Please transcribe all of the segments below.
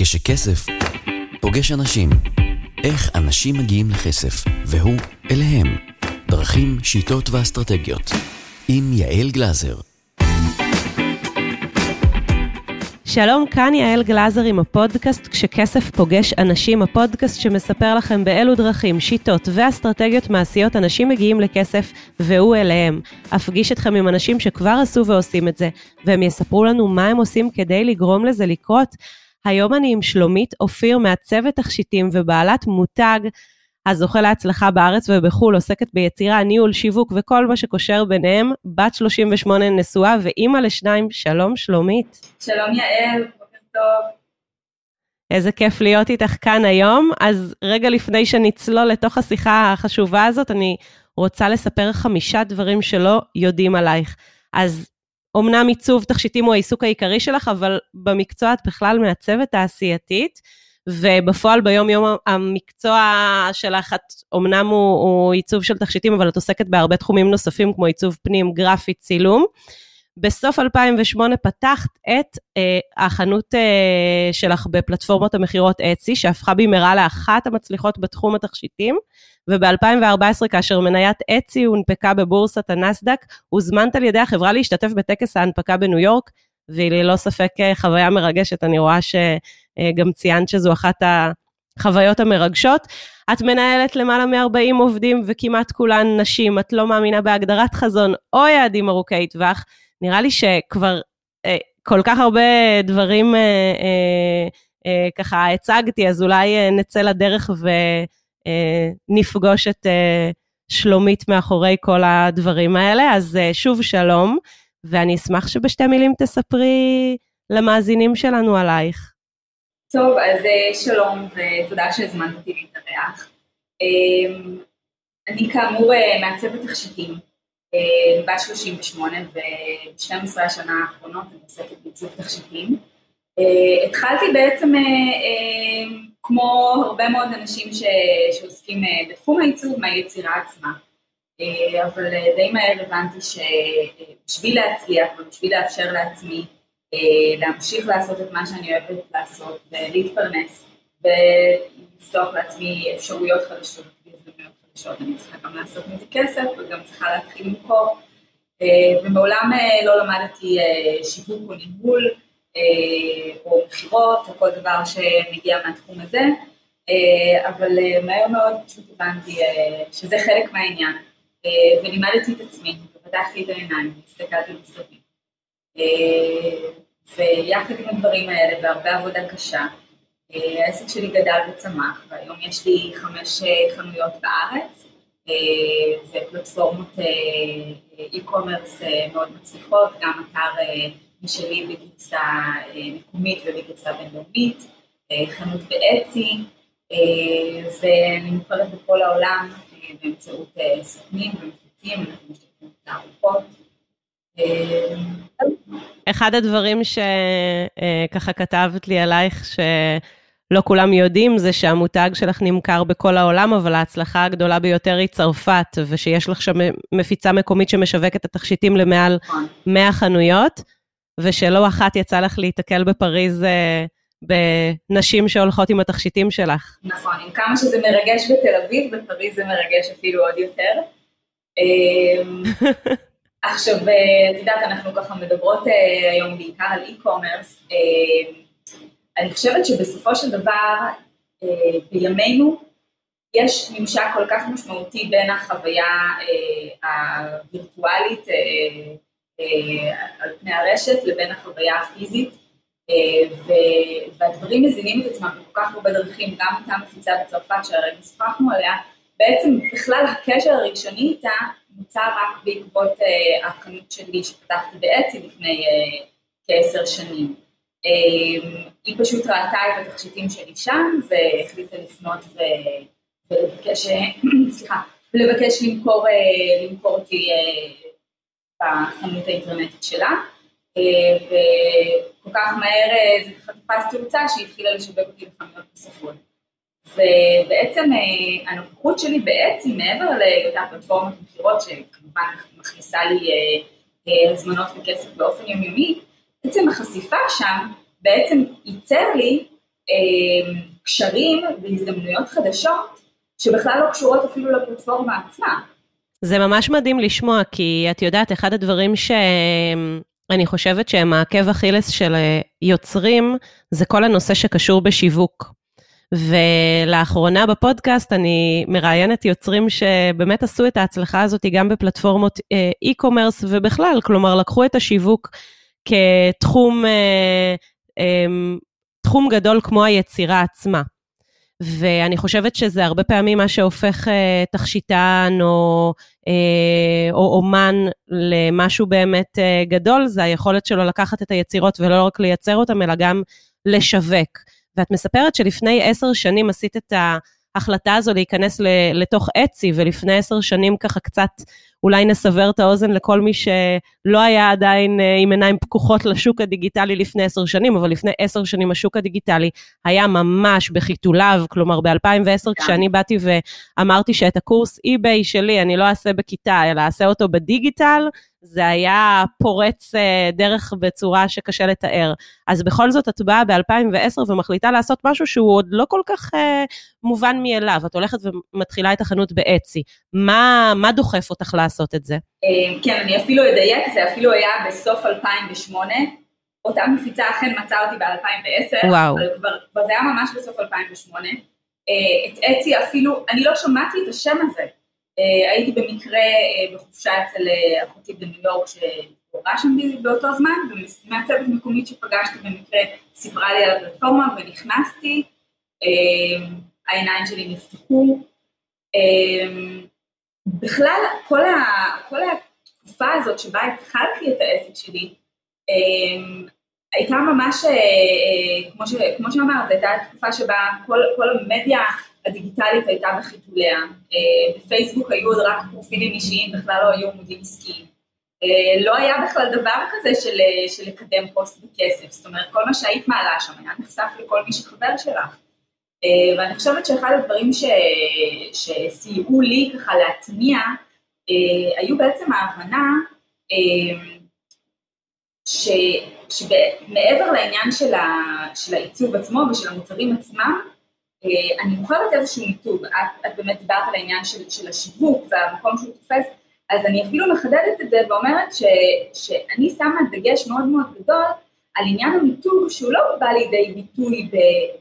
כשכסף פוגש אנשים, איך אנשים מגיעים לכסף, והוא אליהם. דרכים, שיטות ואסטרטגיות. עם יעל גלזר. שלום, כאן יעל גלזר עם הפודקאסט כשכסף פוגש אנשים, הפודקאסט שמספר לכם באילו דרכים, שיטות ואסטרטגיות מעשיות אנשים מגיעים לכסף והוא אליהם. אפגיש אתכם עם אנשים שכבר עשו ועושים את זה, והם יספרו לנו מה הם עושים כדי לגרום לזה לקרות. היום אני עם שלומית אופיר מעצבת תכשיטים ובעלת מותג הזוכה להצלחה בארץ ובחו"ל, עוסקת ביצירה, ניהול, שיווק וכל מה שקושר ביניהם, בת 38 נשואה ואימא לשניים, שלום שלומית. שלום יעל, בוקר טוב. איזה כיף להיות איתך כאן היום. אז רגע לפני שנצלול לתוך השיחה החשובה הזאת, אני רוצה לספר חמישה דברים שלא יודעים עלייך. אז אמנם עיצוב תכשיטים הוא העיסוק העיקרי שלך, אבל במקצוע את בכלל מעצבת תעשייתית, ובפועל ביום יום המקצוע שלך, את אמנם הוא, הוא עיצוב של תכשיטים, אבל את עוסקת בהרבה תחומים נוספים, כמו עיצוב פנים, גרפי, צילום. בסוף 2008 פתחת את אה, החנות אה, שלך בפלטפורמות המכירות אצי, שהפכה במהרה לאחת המצליחות בתחום התכשיטים, וב-2014, כאשר מניית אצי הונפקה בבורסת הנסדק, הוזמנת על ידי החברה להשתתף בטקס ההנפקה בניו יורק, והיא ללא ספק אה, חוויה מרגשת, אני רואה שגם ציינת שזו אחת החוויות המרגשות. את מנהלת למעלה מ-40 עובדים וכמעט כולן נשים, את לא מאמינה בהגדרת חזון או יעדים ארוכי טווח. נראה לי שכבר אה, כל כך הרבה דברים אה, אה, אה, ככה הצגתי, אז אולי אה, נצא לדרך ונפגוש אה, את אה, שלומית מאחורי כל הדברים האלה. אז אה, שוב שלום, ואני אשמח שבשתי מילים תספרי למאזינים שלנו עלייך. טוב, אז אה, שלום ותודה שהזמנת אותי להתארח. אה, אני כאמור אה, מעצבת תכשיטים. אה, בת 38 וב-12 השנה האחרונות אני עוסקת בעיצוב תכשיטים. אה, התחלתי בעצם אה, כמו הרבה מאוד אנשים שעוסקים בתחום העיצוב מהיצירה עצמה. אבל די מהר הבנתי שבשביל להצליח ובשביל לאפשר לעצמי להמשיך לעשות את מה שאני אוהבת לעשות ולהתפרנס ולפתוח לעצמי אפשרויות חדשות חדשות, אני צריכה גם לעשות מזה כסף וגם צריכה להתחיל למכור. אה, ומעולם אה, לא למדתי אה, שיווק או ניהול או מכירות או כל דבר שמגיע מהתחום הזה, אבל מהר מאוד פשוט הבנתי שזה חלק מהעניין. ולימדתי את עצמי, ופתחתי את העיניים, והסתכלתי מסביב. ויחד עם הדברים האלה והרבה עבודה קשה, העסק שלי גדל וצמח, והיום יש לי חמש חנויות בארץ, ופלטפורמות e-commerce מאוד מצליחות, גם אתר משלי בגרסה מקומית ובגרסה בינלאומית, חנות באצי, ואני מוכרת בכל העולם באמצעות סוכנים ומפיצים, אנחנו משתתפים בתערוכות. אחד הדברים שככה כתבת לי עלייך, שלא כולם יודעים, זה שהמותג שלך נמכר בכל העולם, אבל ההצלחה הגדולה ביותר היא צרפת, ושיש לך שם מפיצה מקומית שמשווקת את התכשיטים למעל 100 חנויות, ושלא אחת יצא לך להיתקל בפריז בנשים שהולכות עם התכשיטים שלך. נכון, עם כמה שזה מרגש בתל אביב, בפריז זה מרגש אפילו עוד יותר. עכשיו, את יודעת, אנחנו ככה מדברות היום בעיקר על e-commerce. אני חושבת שבסופו של דבר, בימינו, יש ממשק כל כך משמעותי בין החוויה הווירטואלית על פני הרשת לבין החוויה הפיזית, והדברים מזינים את עצמם בכל כך הרבה דרכים, גם אותה מפיצה בצרפת שהרגע שוחחנו עליה, בעצם בכלל הקשר הראשוני איתה נוצר רק בעקבות החנות שלי שפתחתי באצי לפני uh, כעשר שנים. Uh, היא פשוט ראתה את התכשיטים שלי שם והחליטה לפנות ו... ולבקש, סליחה, ולבקש למכור, למכור אותי בחנות האינטרנטית שלה. וכל כך מהר זה תפס תאוצה שהיא התחילה לשווק אותי בחנויות נוספות. ובעצם אה, הנוכחות שלי בעצם מעבר לאותה פלטפורמת מכירות שכמובן מכניסה לי אה, אה, הזמנות וכסף באופן יומיומי, בעצם החשיפה שם בעצם ייצר לי קשרים והזדמנויות חדשות שבכלל לא קשורות אפילו לפלטפורמה עצמה. זה ממש מדהים לשמוע, כי את יודעת, אחד הדברים שאני חושבת שהם העקב אכילס של יוצרים, זה כל הנושא שקשור בשיווק. ולאחרונה בפודקאסט אני מראיינת יוצרים שבאמת עשו את ההצלחה הזאת גם בפלטפורמות אה, e-commerce ובכלל, כלומר לקחו את השיווק כתחום אה, אה, תחום גדול כמו היצירה עצמה. ואני חושבת שזה הרבה פעמים מה שהופך אה, תכשיטן או, אה, או אומן למשהו באמת אה, גדול, זה היכולת שלו לקחת את היצירות ולא רק לייצר אותן, אלא גם לשווק. ואת מספרת שלפני עשר שנים עשית את ההחלטה הזו להיכנס לתוך אצי, ולפני עשר שנים ככה קצת אולי נסבר את האוזן לכל מי שלא היה עדיין אה, עם עיניים פקוחות לשוק הדיגיטלי לפני עשר שנים, אבל לפני עשר שנים השוק הדיגיטלי היה ממש בחיתוליו, כלומר ב-2010 כן. כשאני באתי ואמרתי שאת הקורס eBay שלי אני לא אעשה בכיתה, אלא אעשה אותו בדיגיטל, זה היה פורץ אה, דרך בצורה שקשה לתאר. אז בכל זאת את באה ב-2010 ומחליטה לעשות משהו שהוא עוד לא כל כך אה, מובן מאליו. את הולכת ומתחילה את החנות באצי. מה, מה דוחף אותך לעשות את זה? אה, כן, אני אפילו אדייק, זה אפילו היה בסוף 2008. אותה מפיצה אכן מצאה אותי ב-2010, וואו. אבל כבר, זה היה ממש בסוף 2008. אה, את אצי אפילו, אני לא שמעתי את השם הזה. אה, הייתי במקרה אה, בחופשה אצל אחותי בניו יורק שהורה שם באותו זמן, ומהצוות מקומית שפגשתי במקרה סיפרה לי על הפלטפורמה ונכנסתי, העיניים שלי נפתחו. בכלל כל, ה, כל התקופה הזאת שבה התחלתי את העסק שלי, הייתה ממש, כמו, ש, כמו שאמרת, הייתה תקופה שבה כל, כל המדיה הדיגיטלית הייתה בחיתוליה, אה, בפייסבוק היו עוד רק פרופילים אישיים, בכלל לא היו עמודים עסקיים. אה, לא היה בכלל דבר כזה של, אה, של לקדם פוסט בכסף, זאת אומרת כל מה שהיית מעלה שם היה נחשף לכל מי שחבר שלך. ואני חושבת שאחד הדברים ש, שסייעו לי ככה להטמיע, היו בעצם ההבנה ש, שמעבר לעניין של, ה, של העיצוב עצמו ושל המוצרים עצמם, אה, אני מוכרת איזשהו מיתוג, את, את באמת דיברת על העניין של, של השיווק והמקום שהוא תופס, אז אני אפילו מחדדת את זה ואומרת ש, שאני שמה דגש מאוד מאוד גדול על עניין המיתוג שהוא לא בא לידי ביטוי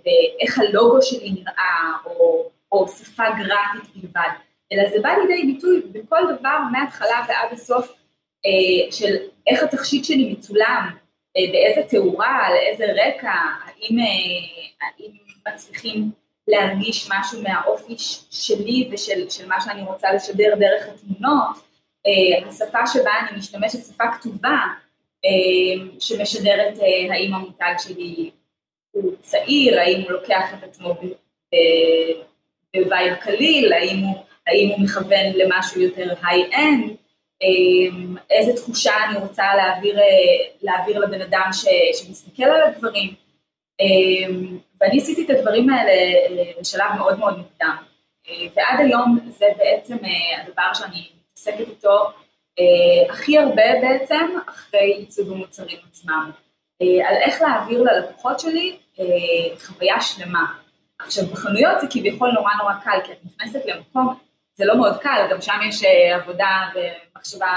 באיך הלוגו שלי נראה או, או שפה גרפית בלבד, אלא זה בא לידי ביטוי בכל דבר מההתחלה ועד הסוף אה, של איך התכשיט שלי מצולם, אה, באיזה תאורה, על איזה רקע, האם, האם מצליחים להרגיש משהו מהאופי שלי ושל של מה שאני רוצה לשדר דרך התמונות, אה, השפה שבה אני משתמשת, שפה כתובה, אה, שמשדרת אה, האם המותג שלי הוא צעיר, האם הוא לוקח את עצמו ב vibe קליל, האם הוא, האם הוא מכוון למשהו יותר high-end, איזה תחושה אני רוצה להעביר, להעביר לבן אדם ש, שמסתכל על הדברים. ואני עשיתי את הדברים האלה אה, בשלב מאוד מאוד מוקדם, אה, ועד היום זה בעצם אה, הדבר שאני מתעסקת איתו הכי הרבה בעצם אחרי עיצוב המוצרים עצמם, על איך להעביר ללקוחות שלי חוויה שלמה. עכשיו בחנויות זה כביכול נורא נורא קל, כי את נכנסת למקום, זה לא מאוד קל, גם שם יש עבודה ומחשבה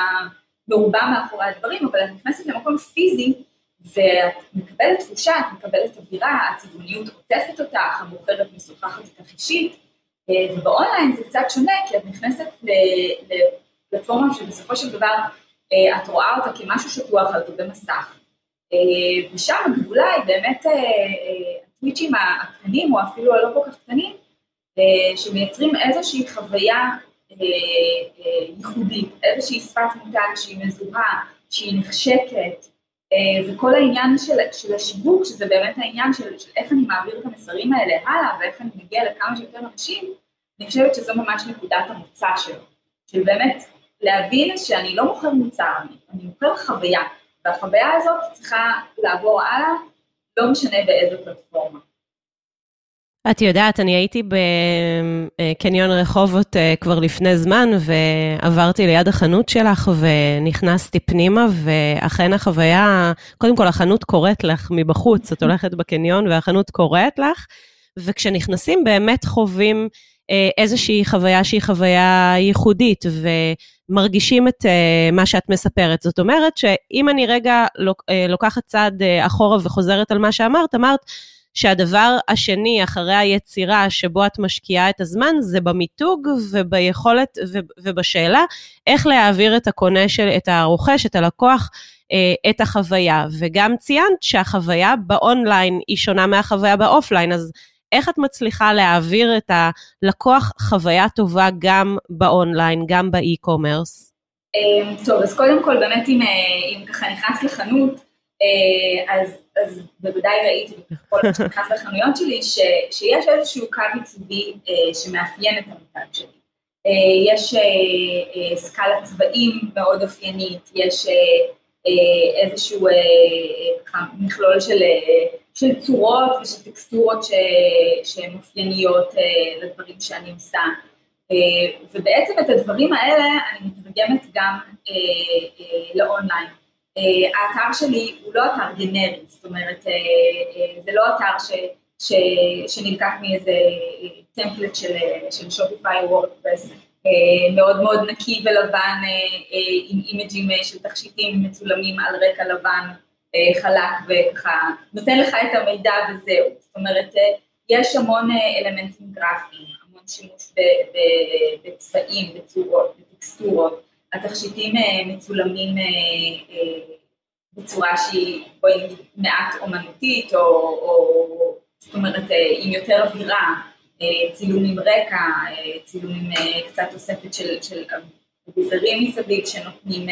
מרובה מאחורי הדברים, אבל את נכנסת למקום פיזי ואת מקבלת תחושה, את מקבלת אווירה, הצבעוניות עוטפת אותך, המוכרת משוחחת איתך אישית, אה, ובאונליין זה קצת שונה, כי את נכנסת לפלטפורמה שבסופו של דבר אה, את רואה אותה כמשהו שטוח על גבי מסך. אה, ושם הגדולה היא באמת הטוויצ'ים הקטנים, או אפילו הלא כל כך קטנים, שמייצרים איזושהי חוויה ייחודית, איזושהי שפת מותג שהיא מזוהה, שהיא נחשקת, אה, וכל העניין של, של השיווק, שזה באמת העניין של, של איך אני מעביר את המסרים האלה הלאה ואיך אני מגיע לכמה שיותר אנשים, אני חושבת שזו ממש נקודת המוצא שלו. של באמת להבין שאני לא מוכר מוצר, אני, מוכר חוויה, והחוויה הזאת צריכה לעבור הלאה, לא משנה באיזה פלטפורמה. את יודעת, אני הייתי בקניון רחובות אה, כבר לפני זמן, ועברתי ליד החנות שלך, ונכנסתי פנימה, ואכן החוויה, קודם כל החנות קוראת לך מבחוץ, את הולכת בקניון והחנות קוראת לך, וכשנכנסים באמת חווים אה, איזושהי חוויה שהיא חוויה ייחודית, ומרגישים את אה, מה שאת מספרת. זאת אומרת שאם אני רגע לוקחת צעד אחורה וחוזרת על מה שאמרת, אמרת, שהדבר השני אחרי היצירה שבו את משקיעה את הזמן זה במיתוג וביכולת ובשאלה איך להעביר את הקונה של, את הרוכש, את הלקוח, אה, את החוויה. וגם ציינת שהחוויה באונליין היא שונה מהחוויה ב offline, אז איך את מצליחה להעביר את הלקוח חוויה טובה גם באונליין, גם ב e-commerce? אה, טוב, אז קודם כל באמת אם, אה, אם ככה נכנס לחנות, אז אז בוודאי ראיתי בכל מה שנכנס לחנויות שלי, ש, שיש איזשהו קו עיצובי אה, שמאפיין את המותג שלי. אה, יש אה, אה, סקאלה צבעים מאוד אופיינית, יש אה, אה, איזשהו אה, אה, מכלול של, אה, של צורות ושל טקסטורות ש, שהן אופייניות אה, לדברים שאני עושה. אה, ובעצם את הדברים האלה אני מתרגמת גם אה, אה, לאונליין. אה, האתר שלי הוא לא אתר גנרי, זאת אומרת, אה, אה, זה לא אתר ש, ש, שנלקח מאיזה טמפלט של, של שופיפיי וורדפרס, מאוד מאוד נקי ולבן עם אימג'ים של תכשיטים מצולמים על רקע לבן חלק וככה נותן לך את המידע וזהו, זאת אומרת יש המון אלמנטים גרפיים, המון שימוש בצבעים, בצורות, בטקסטורות, התכשיטים אה, מצולמים אה, אה, בצורה שהיא בואי נגיד מעט אומנותית או, או זאת אומרת עם יותר אווירה, צילום עם רקע, צילום עם קצת תוספת של, של אביזרים מסביב שנותנים,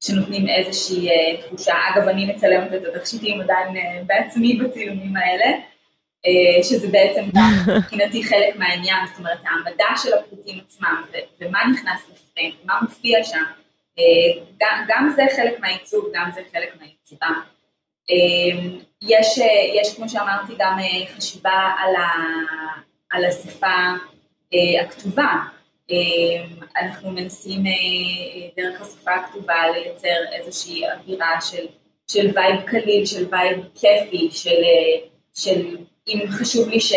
שנותנים איזושהי תחושה, אגב אני מצלמת את התכשיטים עדיין בעצמי בצילומים האלה, שזה בעצם מבחינתי חלק מהעניין, זאת אומרת העמדה של הפריטים עצמם ומה נכנס לפריים, מה מופיע שם, אה, גם, גם זה חלק מהעיצוב, גם זה חלק מהיצירה. אה, יש, אה, יש כמו שאמרתי גם חשיבה על, ה, על השפה הכתובה, אנחנו מנסים דרך השפה הכתובה לייצר איזושהי אווירה של, של vibe קליל, של vibe כיפי, של, של אם חשוב לי ש,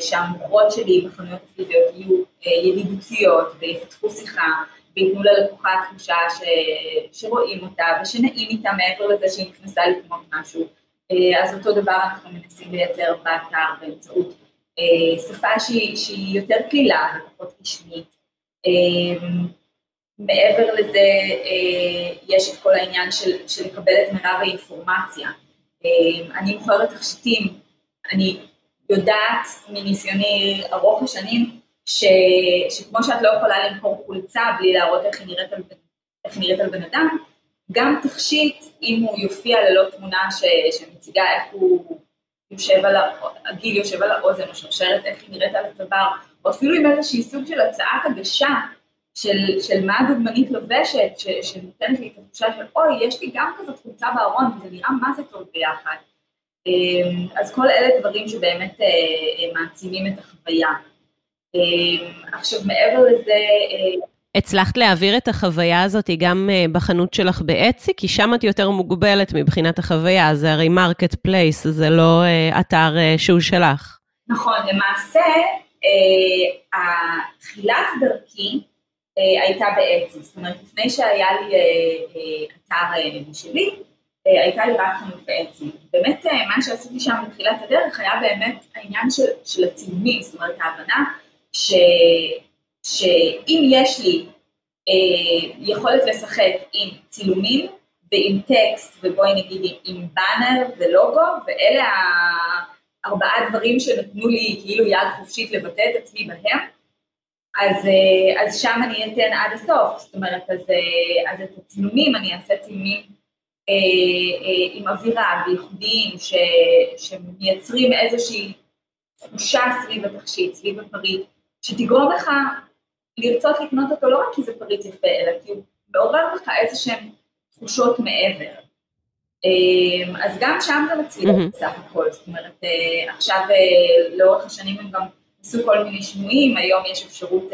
שהמוכרות שלי בחנויות הפיזיות יהיו ידידותיות ויפתחו שיחה וייתנו ללקוחה תחושה ש... שרואים אותה ושנעים איתה מעבר לזה שהיא נכנסה לקנות משהו. אה, אז אותו דבר אנחנו מנסים לייצר באתר באמצעות אה, שפה שהיא, שהיא יותר קלילה ופחות רשמית. אה, מעבר לזה יש את כל העניין של, של לקבל את מירב האינפורמציה. אני מוכרת תכשיטים, אני יודעת מניסיוני ארוך השנים ש, שכמו שאת לא יכולה למכור חולצה בלי להראות איך היא נראית על, איך נראית על בן אדם, גם תכשיט, אם הוא יופיע ללא תמונה ש, שמציגה איך הוא יושב על, הגיל יושב על האוזן, או שרשרת איך היא נראית על הצוואר, או אפילו עם איזושהי סוג של הצעת הגשה של, של מה הדוגמנית לובשת, ש, שנותנת לי את התחושה של אוי, יש לי גם כזאת חולצה בארון, וזה נראה מה זה טוב ביחד. אמ, אז כל אלה דברים שבאמת אה, אה, מעצימים את החוויה. אמ, עכשיו מעבר לזה... אה, הצלחת להעביר את החוויה הזאת גם בחנות שלך באצי? כי שם את יותר מוגבלת מבחינת החוויה, זה הרי marketplace, זה לא אתר שהוא שלך. נכון, למעשה, תחילת דרכי הייתה באצי, זאת אומרת, לפני שהיה לי אתר שלי, הייתה לי רק חנות באצי. באמת, מה שעשיתי שם בתחילת הדרך היה באמת העניין של, של הצילומים, זאת אומרת, ההבנה ש, שאם יש לי אה, יכולת לשחק עם צילומים ועם טקסט ובואי נגיד עם, עם באנר ולוגו ואלה הארבעה דברים שנתנו לי כאילו יד חופשית לבטא את עצמי בהם אז, אה, אז שם אני אתן עד הסוף, זאת אומרת, אז, אה, אז את הצילומים אני אעשה צילומים אה, אה, עם אווירה וייחודיים שמייצרים איזושהי תחושה סביב התכשיט, סביב הפריט, שתגרום לך לרצות לקנות אותו לא רק כי זה פריט יפה, אלא כי הוא מעורר לך איזה שהן תחושות מעבר. אז גם שם זה מצליח. בסך הכל, זאת אומרת, עכשיו לאורך השנים הם גם עשו כל מיני שינויים, היום יש אפשרות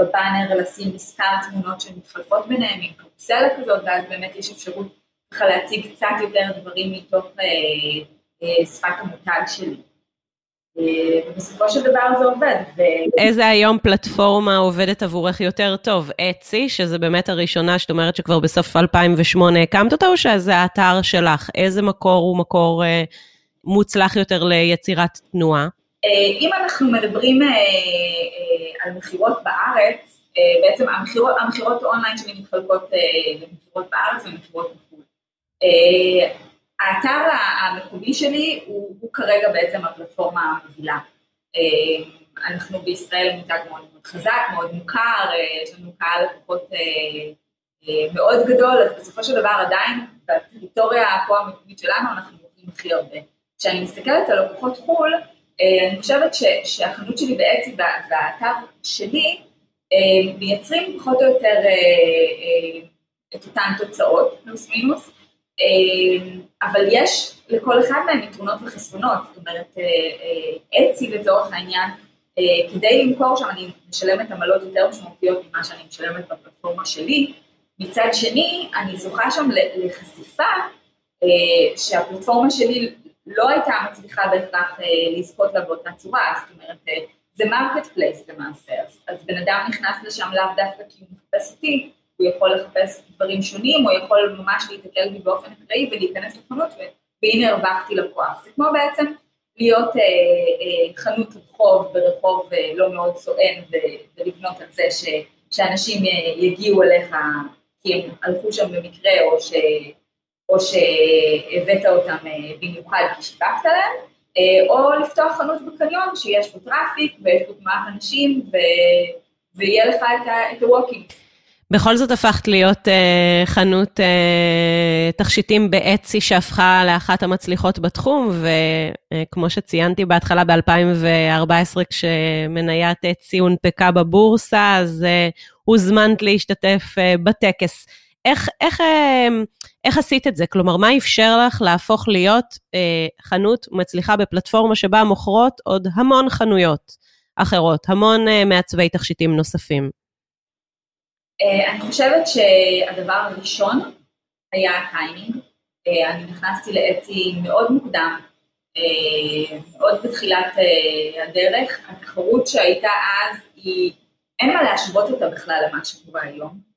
בבאנר לשים מספר תמונות שמתחלפות ביניהם עם קרוסלה כזאת, ואז באמת יש אפשרות ככה להציג קצת יותר דברים מתוך שפת המותג שלי. ובסופו של דבר זה עובד. ו... איזה היום פלטפורמה עובדת עבורך יותר טוב? אצי, שזה באמת הראשונה שאת אומרת שכבר בסוף 2008 הקמת אותה, או שזה האתר שלך? איזה מקור הוא מקור אה, מוצלח יותר ליצירת תנועה? אה, אם אנחנו מדברים אה, אה, על מכירות בארץ, אה, בעצם המכירות, המכירות אונליין שלי מתחלקות אה, למכירות בארץ ומכירות בחו"ל. אה, האתר המקומי שלי הוא, הוא כרגע בעצם הפלטפורמה המובילה. אה, אנחנו בישראל מותג מאוד מאוד חזק, מאוד מוכר, אה, יש לנו קהל לקוחות אה, מאוד גדול, אז בסופו של דבר עדיין בטריטוריה פה המקומית שלנו אנחנו מוכרים הכי הרבה. כשאני מסתכלת על לקוחות חו"ל, אני חושבת ש, שהחנות שלי בעצם והאתר שלי מייצרים פחות או יותר את אותן תוצאות, פלוס מינוס, אבל יש לכל אחד מהם יתרונות וחסרונות, זאת אומרת, אצי אה, אה, לצורך העניין, אה, כדי למכור שם אני משלמת עמלות יותר משמעותיות ממה שאני משלמת בפלטפורמה שלי, מצד שני אני זוכה שם לחשיפה שהפלטפורמה שלי לא הייתה מצליחה בהכרח לזכות לה באותה צורה, זאת אומרת, זה marketplace למעשה, אז בן אדם נכנס לשם לאו דווקא כי הוא מחפש אותי, הוא יכול לחפש דברים שונים, הוא יכול ממש להתקל בי באופן אקראי ולהיכנס לחנות, והנה הרווחתי לקוח. זה כמו בעצם להיות אה, אה, חנות רחוב ברחוב אה, לא מאוד סואן ולבנות על זה ש, שאנשים אה, יגיעו אליך כי הם הלכו שם במקרה או, ש, או שהבאת אותם אה, במיוחד כי שיווקת להם, אה, או לפתוח חנות בקניון שיש בו traffic ויש בו תנועת אנשים ו, ויהיה לך את ה walk-in. בכל זאת הפכת להיות uh, חנות uh, תכשיטים באצי שהפכה לאחת המצליחות בתחום, וכמו uh, שציינתי בהתחלה ב-2014, כשמניית אצי הונפקה בבורסה, אז uh, הוזמנת להשתתף uh, בטקס. איך, איך, uh, איך עשית את זה? כלומר, מה אפשר לך להפוך להיות uh, חנות מצליחה בפלטפורמה שבה מוכרות עוד המון חנויות אחרות, המון uh, מעצבי תכשיטים נוספים? אה, אני חושבת שהדבר הראשון היה הטיימינג. אה, אני נכנסתי לאצי מאוד מוקדם, אה, מאוד בתחילת הדרך. התחרות שהייתה אז היא, אין מה להשוות אותה בכלל למה שקורה היום.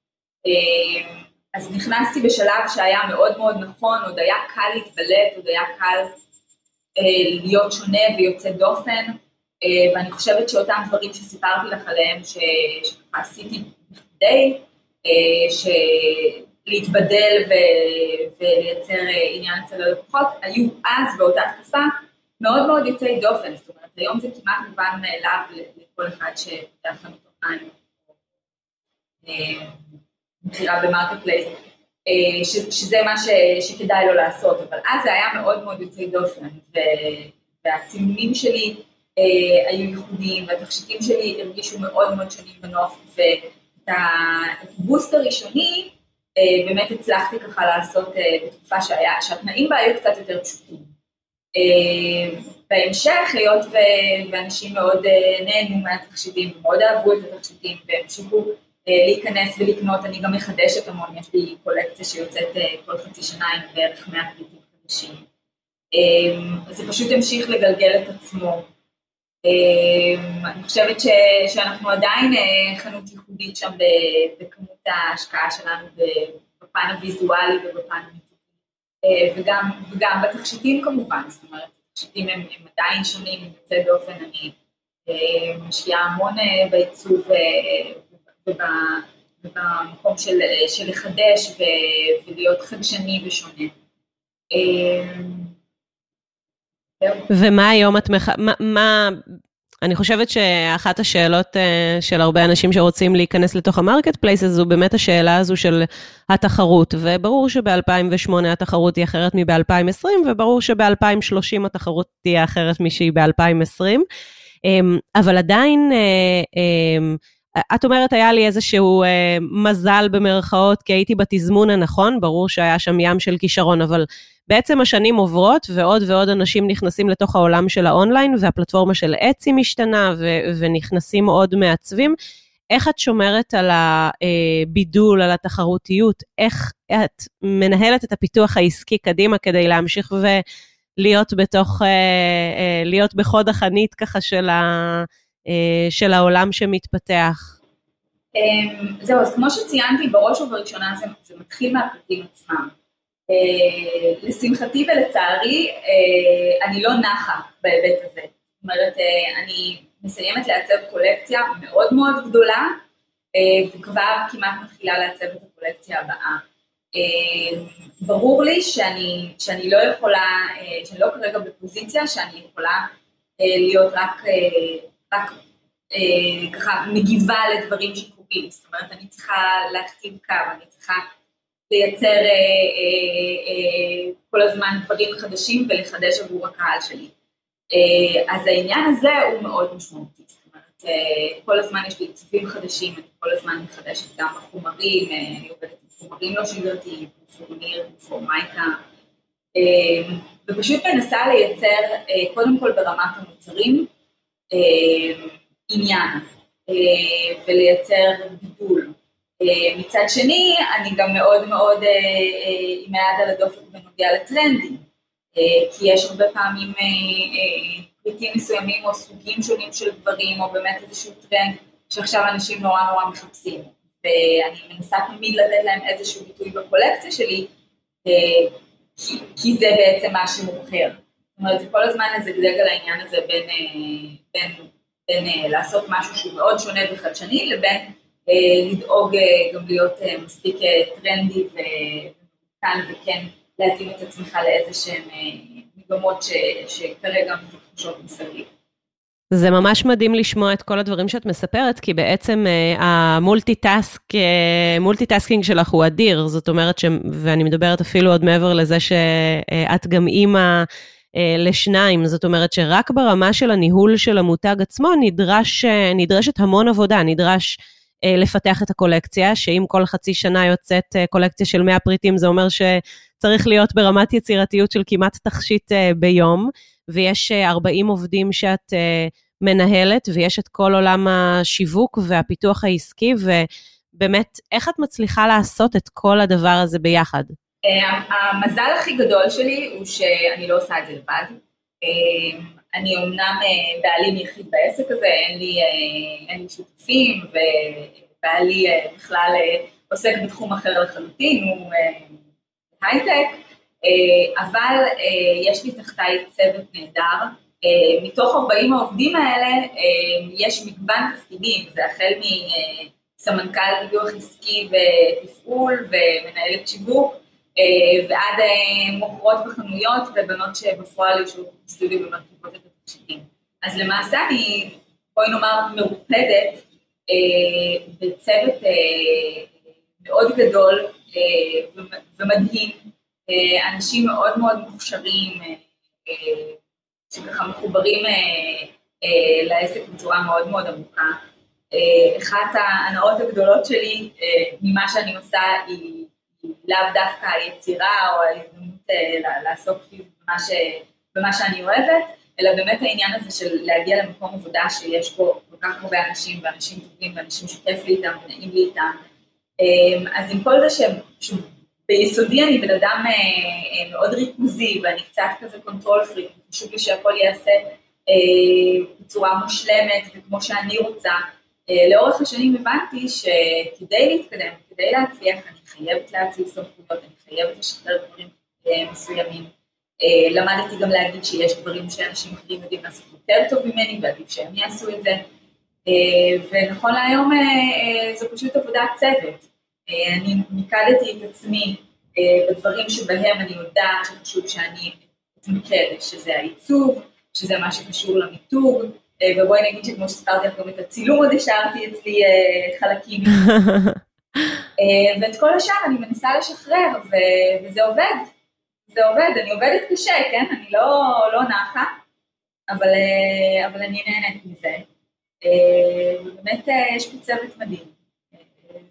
אז נכנסתי בשלב שהיה מאוד מאוד נכון, עוד היה קל להתבלט, עוד היה קל להיות שונה ויוצא דופן, ואני חושבת שאותם דברים שסיפרתי לך עליהם, שעשיתי כדי אה, להתבדל ולייצר אה, עניין אצל הלקוחות, היו אז באותה תקופה מאוד מאוד יוצאי דופן, זאת אומרת היום זה כמעט מובן מאליו לכל אחד שפותח אופניים אה, מכירה ב marketplace, שזה מה ש, שכדאי לו לעשות, אבל אז זה היה מאוד מאוד יוצאי דופן, והעיצובים שלי היו ייחודיים, והתכשיטים שלי הרגישו מאוד מאוד שונים בנוף, את ה boost הראשוני אה, באמת הצלחתי ככה לעשות אה, בתקופה שהיה, שהתנאים בה היו קצת יותר פשוטים. אה, בהמשך, היות ואנשים מאוד נהנו מהתחשיבים ומאוד אהבו את התחשיבים והמשיכו להיכנס ולקנות, אני גם מחדשת המון, יש לי קולקציה שיוצאת כל חצי שנה עם בערך 100 פריטים חדשים. זה פשוט המשיך לגלגל את עצמו. אמ, אני חושבת שאנחנו עדיין אה, חנות ייחודית שם בכמות ההשקעה שלנו בפן הוויזואלי ובפן המיתוגי, אה, וגם, בתכשיטים כמובן, זאת אומרת, התכשיטים הם, עדיין שונים, יוצא דופן, אני אה, משקיעה המון בעיצוב ובמקום של, של לחדש ולהיות חדשני ושונה. אמ, ומה היום את מח... מה, מה... אני חושבת שאחת השאלות אה, של הרבה אנשים שרוצים להיכנס לתוך ה marketplace זו באמת השאלה הזו של התחרות, וברור שב-2008 התחרות היא אחרת מב-2020, וברור שב-2030 התחרות תהיה אחרת משהיא ב-2020, um, אבל עדיין uh, um, את אומרת, היה לי איזשהו אה, מזל במרכאות, כי הייתי בתזמון הנכון, ברור שהיה שם ים של כישרון, אבל בעצם השנים עוברות, ועוד ועוד אנשים נכנסים לתוך העולם של האונליין, והפלטפורמה של אצי משתנה, ו- ונכנסים עוד מעצבים. איך את שומרת על הבידול, על התחרותיות? איך את מנהלת את הפיתוח העסקי קדימה כדי להמשיך ולהיות בתוך, אה, אה, להיות בחוד החנית ככה של, ה, אה, של העולם שמתפתח? אמ, זהו, אז כמו שציינתי, בראש ובראשונה זה, זה מתחיל מהפרטים עצמם. לשמחתי ולצערי, אני לא נחה בהיבט הזה. זאת אומרת, אני מסיימת לעצב קולקציה מאוד מאוד גדולה, אה, וכבר כמעט מתחילה לעצב את הקולקציה הבאה. אה, ברור לי שאני, שאני לא יכולה, אה, שאני לא כרגע בפוזיציה שאני יכולה להיות רק, רק ככה מגיבה לדברים שקורים, זאת אומרת אני צריכה להכתיב קו, אני צריכה לייצר כל הזמן דברים חדשים ולחדש עבור הקהל שלי. אה, אז העניין הזה הוא מאוד משמעותי, זאת אומרת, אה, כל הזמן יש לי עיצובים חדשים, אני כל הזמן מחדשת גם בחומרים, אה, אני עובדת עם חומרים לא שגרתיים, פורמיר, פורמייקה, ופשוט מנסה לייצר, קודם כל ברמת המוצרים, עניין, ולייצר בידול. מצד שני, אני גם מאוד מאוד עם היד על הדופק בנוגע לטרנדים. אה, כי יש הרבה פעמים אה, אה, פריטים מסוימים או סוגים שונים של דברים, או באמת איזשהו טרנד שעכשיו אנשים נורא נורא מחפשים. ואני מנסה תמיד לתת להם איזשהו ביטוי בקולקציה שלי, כי, כי זה בעצם מה שמוכר. אומרת, זה כל הזמן איזה גדג על העניין הזה בין, בין, בין, בין לעשות משהו שהוא מאוד שונה וחדשני, לבין לדאוג גם להיות מספיק טרנדי וכאן וכן להתאים את עצמך לאיזה שהן אה, מגמות שכרגע מתרחשות מסביב. זה ממש מדהים לשמוע את כל הדברים שאת מספרת, כי בעצם אה, ה multitask, אה, multitasking שלך הוא אדיר, זאת אומרת, ש, ואני מדברת אפילו עוד מעבר לזה שאת גם אימא לשניים, זאת אומרת שרק ברמה של הניהול של המותג עצמו נדרש, אה, נדרשת המון עבודה, נדרש uh, לפתח את הקולקציה, שאם כל חצי שנה יוצאת קולקציה של 100 פריטים, זה אומר ש... צריך להיות ברמת יצירתיות של כמעט תכשיט ביום, ויש uh, אה, 40 עובדים שאת מנהלת, ויש את כל עולם השיווק והפיתוח העסקי, ובאמת, איך את מצליחה לעשות את כל הדבר הזה ביחד? המזל הכי גדול שלי הוא שאני לא עושה את זה לבד. אני אמנם בעלים יחיד בעסק הזה, אין לי, אין לי שותפים, ובעלי בכלל עוסק בתחום אחר לחלוטין, הוא הייטק, אה, אבל אה, יש לי תחתיי צוות נהדר. אה, מתוך 40 העובדים האלה יש מגוון תפקידים, זה החל מסמנכ"ל פיתוח עסקי ותפעול ומנהלת שיווק, ועד מוכרות בחנויות ובנות שבפועל יושבות בסטודיו ומרכיבות את התקשיבים. אז למעשה אני, בואי נאמר, מרופדת בצוות מאוד גדול אה, ומדהים, אה, אנשים מאוד מאוד מוכשרים, אה, שככה מחוברים לעסק בצורה מאוד מאוד עמוקה. אחת ההנאות הגדולות שלי ממה שאני עושה היא לאו דווקא היצירה או ההזדמנות לעסוק במה, ש, במה שאני אוהבת, אלא באמת העניין הזה של להגיע למקום עבודה שיש בו כל כך הרבה אנשים ואנשים טובים ואנשים שכיף לי איתם ונעים לי איתם, אמ, אז עם כל זה שביסודי אני בן אדם אה, אה, מאוד ריכוזי ואני קצת כזה control freak, חשוב לי שהכל ייעשה אה, בצורה מושלמת וכמו שאני רוצה. לאורך השנים הבנתי שכדי להתקדם, כדי להצליח, אני חייבת להציל סמכויות, אני חייבת לשחרר דברים מסוימים. למדתי גם להגיד שיש דברים שאנשים אחרים יודעים לעשות יותר טוב ממני ועדיף שהם יעשו את זה. ונכון להיום זו פשוט עבודת צוות. אה, אני מיקדתי את עצמי אה, בדברים שבהם אני יודעת שחשוב שאני אתמקד, שזה העיצוב, שזה מה שקשור למיתוג, אה, ובואי נגיד שכמו שסיפרתי לך גם את הצילום עוד השארתי אצלי חלקים. ואת כל השאר אני מנסה לשחרר, וזה עובד. זה עובד, אני עובדת קשה, כן? אני לא, לא נחה, אבל, אבל אני נהנית מזה. ובאמת יש פה צוות מדהים.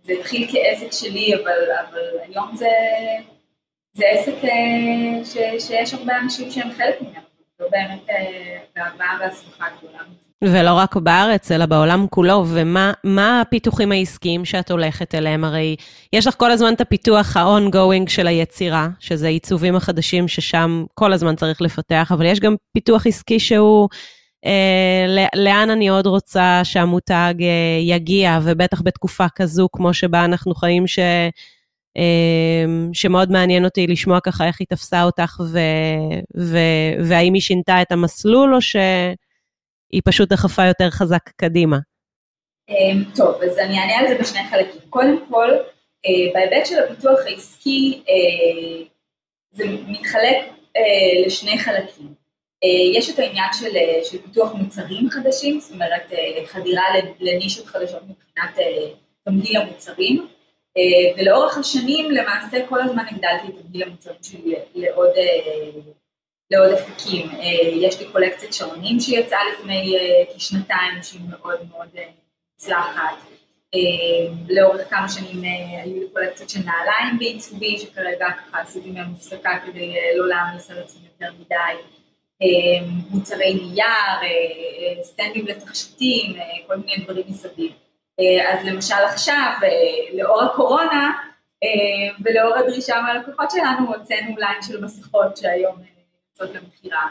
זה התחיל כעסק שלי, אבל, אבל היום זה, זה עסק ש, שיש הרבה אנשים שהם חלק ממנו, זה באמת גאווה והצלחה גדולה. ולא רק בארץ, אלא בעולם כולו, ומה הפיתוחים העסקיים שאת הולכת אליהם? הרי יש לך כל הזמן את הפיתוח ה-ongoing של היצירה, שזה עיצובים החדשים ששם כל הזמן צריך לפתח, אבל יש גם פיתוח עסקי שהוא, אה, לאן אני עוד רוצה שהמותג אה, יגיע, ובטח בתקופה כזו, כמו שבה אנחנו חיים, ש... אה, שמאוד מעניין אותי לשמוע ככה איך היא תפסה אותך, ו... ו... והאם היא שינתה את המסלול, או ש... היא פשוט דחפה יותר חזק קדימה. אמ, טוב, אז אני אענה על זה בשני חלקים. קודם כל, אה, בהיבט של הפיתוח העסקי, אה, זה מתחלק אה, לשני חלקים. יש את העניין של, של פיתוח מוצרים חדשים, זאת אומרת חדירה לנישות חדשות מבחינת תמהיל המוצרים, ולאורך השנים למעשה כל הזמן הגדלתי את תמהיל המוצרים שלי לעוד לעוד אפיקים. אה, יש לי קולקציית שעונים שיצאה לפני אה, כשנתיים, שהיא מאוד מאוד אה, מוצלחת. לאורך כמה שנים היו לי קולקציות של נעליים בעיצובי, שכרגע ככה עשיתי מהם הפסקה כדי לא להעמיס על עצמי יותר מדי. מוצרי נייר, סטנדים לתכשיטים, כל מיני דברים מסביב. אז למשל עכשיו, לאור הקורונה ולאור הדרישה מהלקוחות שלנו, הוצאנו ליין של מסכות שהיום יוצאות למכירה,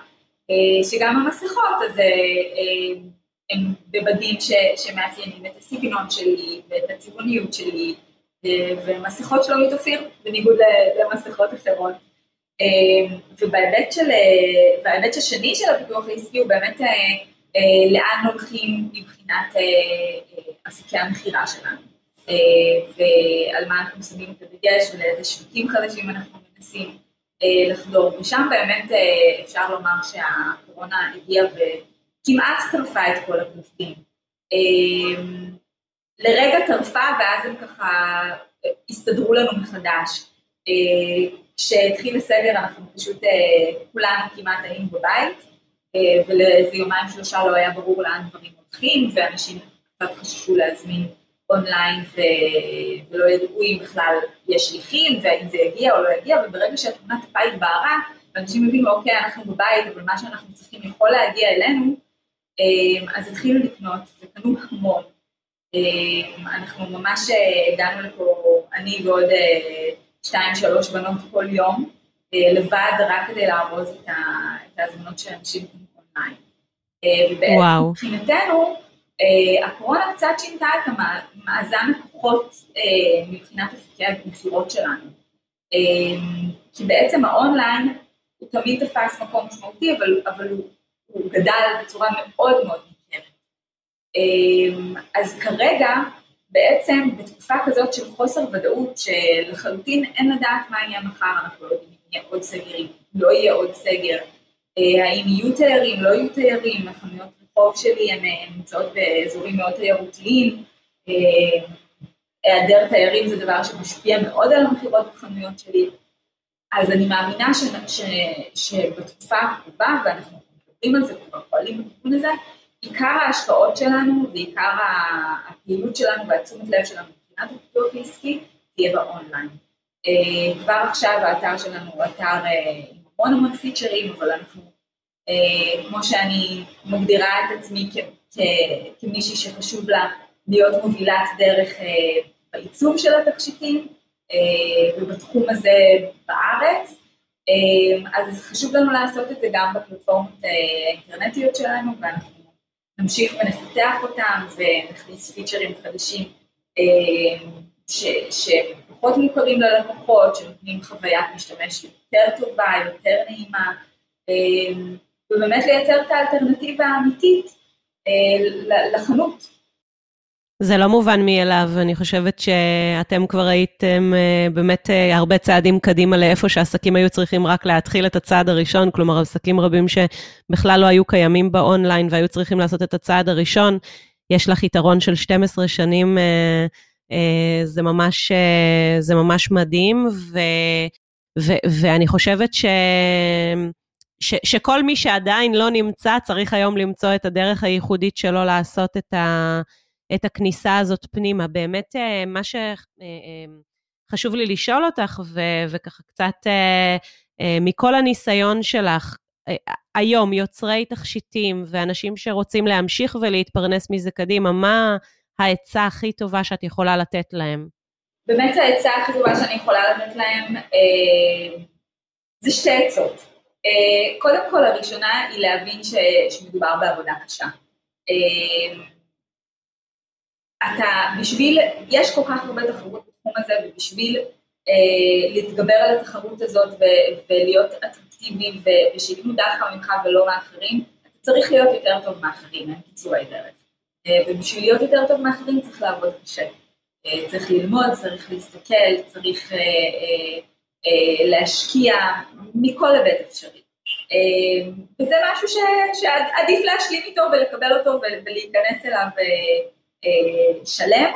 אה, שגם המסכות אז אה, אה, הם בבדים שמאפיינים את הסגנון שלי ואת הצבעוניות שלי, ומסכות שלא מתאפיר בניגוד למסכות אחרות. ובהיבט של, בהיבט השני של הפיתוח העסקי הוא באמת לאן הולכים מבחינת אפיקי המכירה שלנו, ועל מה אנחנו שמים את הדגש ולאיזה שווקים חדשים אנחנו מנסים. אה, לחדור, ושם באמת אה, אפשר לומר שהקורונה הגיעה וכמעט טרפה את כל הקלפים. אה, לרגע טרפה ואז הם ככה הסתדרו לנו מחדש. כשהתחיל הסגר אנחנו פשוט כולנו כמעט היינו בבית, ולאיזה יומיים שלושה לא היה ברור לאן דברים הולכים, ואנשים קצת חששו להזמין אונליין ו... ולא ידעו אם בכלל יש שליחים והאם זה יגיע או לא יגיע, וברגע שהתמונת הבית בערה, ואנשים הבינו, אוקיי, אנחנו בבית, אבל מה שאנחנו צריכים יכול להגיע אלינו, אמ, אז התחילו לקנות וקנו המון. אמ, אנחנו ממש אה, הגענו לפה, אני ועוד אה, שתיים, שלוש בנות כל יום, אה, לבד, רק כדי לארוז את ההזמנות של אנשים אונליין. ובעצם מבחינתנו, הקורונה קצת שינתה את המאזן הכוחות אה, מבחינת אפיקי המכירות שלנו. אה, כי בעצם האונליין הוא תמיד תפס מקום משמעותי, אבל, אבל הוא, הוא גדל בצורה מאוד מאוד ניכרת. אז כרגע, בעצם בתקופה כזאת של חוסר ודאות, שלחלוטין אין לדעת מה יהיה מחר, אנחנו לא יודעים אם יהיה עוד סגרים, לא יהיה עוד סגר, האם יהיו תיירים, לא יהיו תיירים, החנויות הרחוב שלי הן נמצאות באזורים מאוד תיירותיים, אה, היעדר תיירים זה דבר שמשפיע מאוד על המכירות בחנויות שלי, אז אני מאמינה ש, ש, שבתקופה הקרובה, ואנחנו מדברים על זה, כבר פועלים בכיוון הזה, עיקר ההשקעות שלנו ועיקר הפעילות שלנו והתשומת לב שלנו מבחינת הפיתוח העסקי תהיה באונליין. אה, כבר עכשיו האתר שלנו הוא אתר אה, עם המון המון פיצ'רים, אבל אנחנו אה, כמו שאני מגדירה את עצמי כמישהי שחשוב לה להיות מובילת דרך אה, בעיצוב של התכשיטים אה, ובתחום הזה בארץ, אז חשוב לנו לעשות את זה גם בפלטפורמות האינטרנטיות שלנו ואנחנו נמשיך ונפתח אותם ונכניס פיצ'רים חדשים שפחות מוכרים ללקוחות, שנותנים חוויית משתמש יותר טובה, יותר נעימה. ובאמת לייצר את האלטרנטיבה האמיתית אה, לחנות. זה לא מובן מאליו, אני חושבת שאתם כבר הייתם אה, באמת אה, הרבה צעדים קדימה לאיפה שעסקים היו צריכים רק להתחיל את הצעד הראשון, כלומר עסקים רבים שבכלל לא היו קיימים באונליין והיו צריכים לעשות את הצעד הראשון. יש לך יתרון של 12 שנים, זה ממש, זה ממש מדהים, ו, ו, ואני חושבת ש... ש, שכל מי שעדיין לא נמצא צריך היום למצוא את הדרך הייחודית שלו לעשות את, ה, את הכניסה הזאת פנימה. באמת, אה, מה שחשוב לי לשאול אותך, ו, וככה קצת מכל הניסיון שלך, היום יוצרי תכשיטים ואנשים שרוצים להמשיך ולהתפרנס מזה קדימה, מה העצה הכי טובה שאת יכולה לתת להם? באמת העצה הכי טובה שאני יכולה לתת להם אה, זה שתי עצות. אה, קודם כל הראשונה היא להבין ש, שמדובר בעבודה קשה. אה, אתה בשביל, יש כל כך הרבה תחרות בתחום הזה ובשביל אה, להתגבר על התחרות הזאת ו- ולהיות אטרקטיבי ושילמו דווקא ממך ולא מאחרים, אתה צריך להיות יותר טוב מאחרים, אין קיצורי דרך. ובשביל להיות יותר טוב מאחרים צריך לעבוד קשה. צריך ללמוד, צריך להסתכל, צריך אה, להשקיע מכל היבט אפשרי. אה, וזה משהו ש, שעדיף להשלים איתו ולקבל אותו ולהיכנס אליו אה, אה, שלם.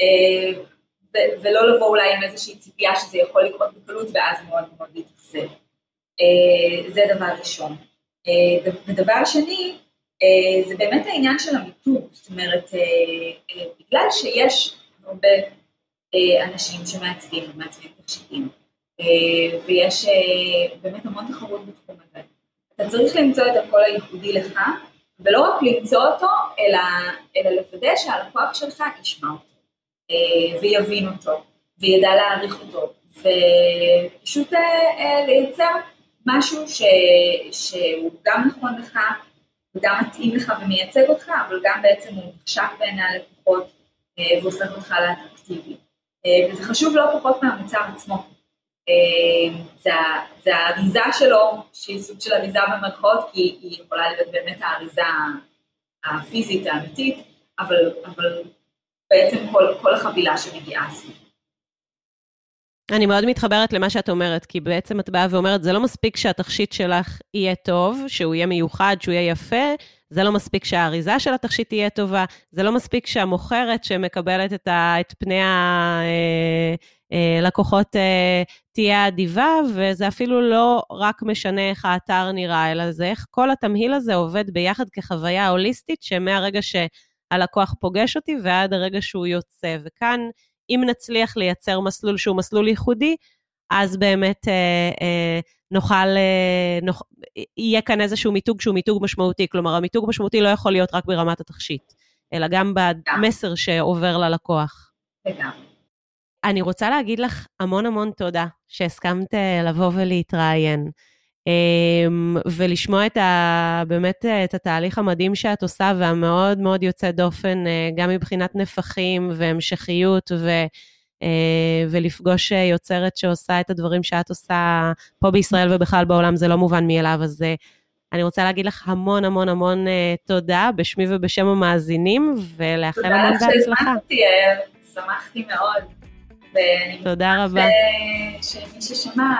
אה, ולא לבוא אולי עם איזושהי ציפייה שזה יכול לקרות בקלות ואז מאוד מאוד להתאכזב. אה, זה דבר ראשון. אה, ודבר שני, אה, זה באמת העניין של המיתוג, זאת אומרת, בגלל שיש הרבה אנשים שמעצבים ומעצבים תכשיטים, ויש באמת המון תחרות בתחום הזה, אתה צריך למצוא את הקול הייחודי לך, ולא רק למצוא אותו, אלא, אלא לוודא שהלקוח שלך ישמע אותו. אה, ויבין אותו, וידע להעריך אותו, ופשוט אה, אה, לייצר משהו ש, שהוא גם נכון לך, וגם מתאים לך ומייצג אותך, אבל גם בעצם הוא נחשק בעיני הלקוחות והופך אותך לאטרקטיבי. וזה חשוב לא פחות מהמוצר עצמו. זה, זה האריזה שלו, שהיא סוג של אריזה במרכאות, כי היא יכולה להיות באמת האריזה הפיזית האמיתית, אבל, אבל בעצם כל, כל החבילה שמגיעה סביב. אני מאוד מתחברת למה שאת אומרת, כי בעצם את באה ואומרת, זה לא מספיק שהתכשיט שלך יהיה טוב, שהוא יהיה מיוחד, שהוא יהיה יפה, זה לא מספיק שהאריזה של התכשיט תהיה טובה, זה לא מספיק שהמוכרת שמקבלת את, ה, את פני הלקוחות אה, אה, תהיה אדיבה, וזה אפילו לא רק משנה איך האתר נראה, אלא זה איך כל התמהיל הזה עובד ביחד כחוויה הוליסטית, שמהרגע ש... הלקוח פוגש אותי ועד הרגע שהוא יוצא. וכאן, אם נצליח לייצר מסלול שהוא מסלול ייחודי, אז באמת אה, אה, נוכל, אה, נוכ... יהיה כאן איזשהו מיתוג שהוא מיתוג משמעותי. כלומר, המיתוג משמעותי לא יכול להיות רק ברמת התכשיט, אלא גם במסר שעובר ללקוח. לגמרי. אני רוצה להגיד לך המון המון תודה שהסכמת אה, לבוא ולהתראיין. אמ, ולשמוע את ה, באמת אה, את התהליך המדהים שאת עושה והמאוד מאוד יוצא דופן, אה, גם מבחינת נפחים והמשכיות ו... אה, ולפגוש יוצרת שעושה את הדברים שאת עושה פה בישראל ובכלל בעולם, זה לא מובן מאליו. אז אני רוצה להגיד לך המון המון המון תודה בשמי ובשם המאזינים, ולאחל המון בהצלחה. תודה לך שהזמנת אותי, שמחתי מאוד. תודה רבה. שמי ששמע...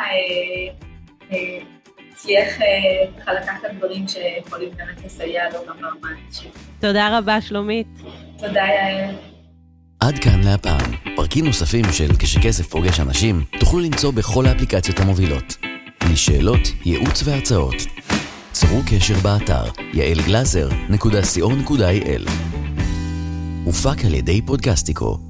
הצליח ככה לקחת דברים שיכולים באמת לסייע לו גם ברמה האנושית. תודה רבה, שלומית. תודה, יעל. עד כאן להפעם. פרקים נוספים של כשכסף פוגש אנשים תוכלו למצוא בכל האפליקציות המובילות. לשאלות, ייעוץ והרצאות. צרו קשר באתר יעלגלזר.co.il הופק על ידי פודקסטיקו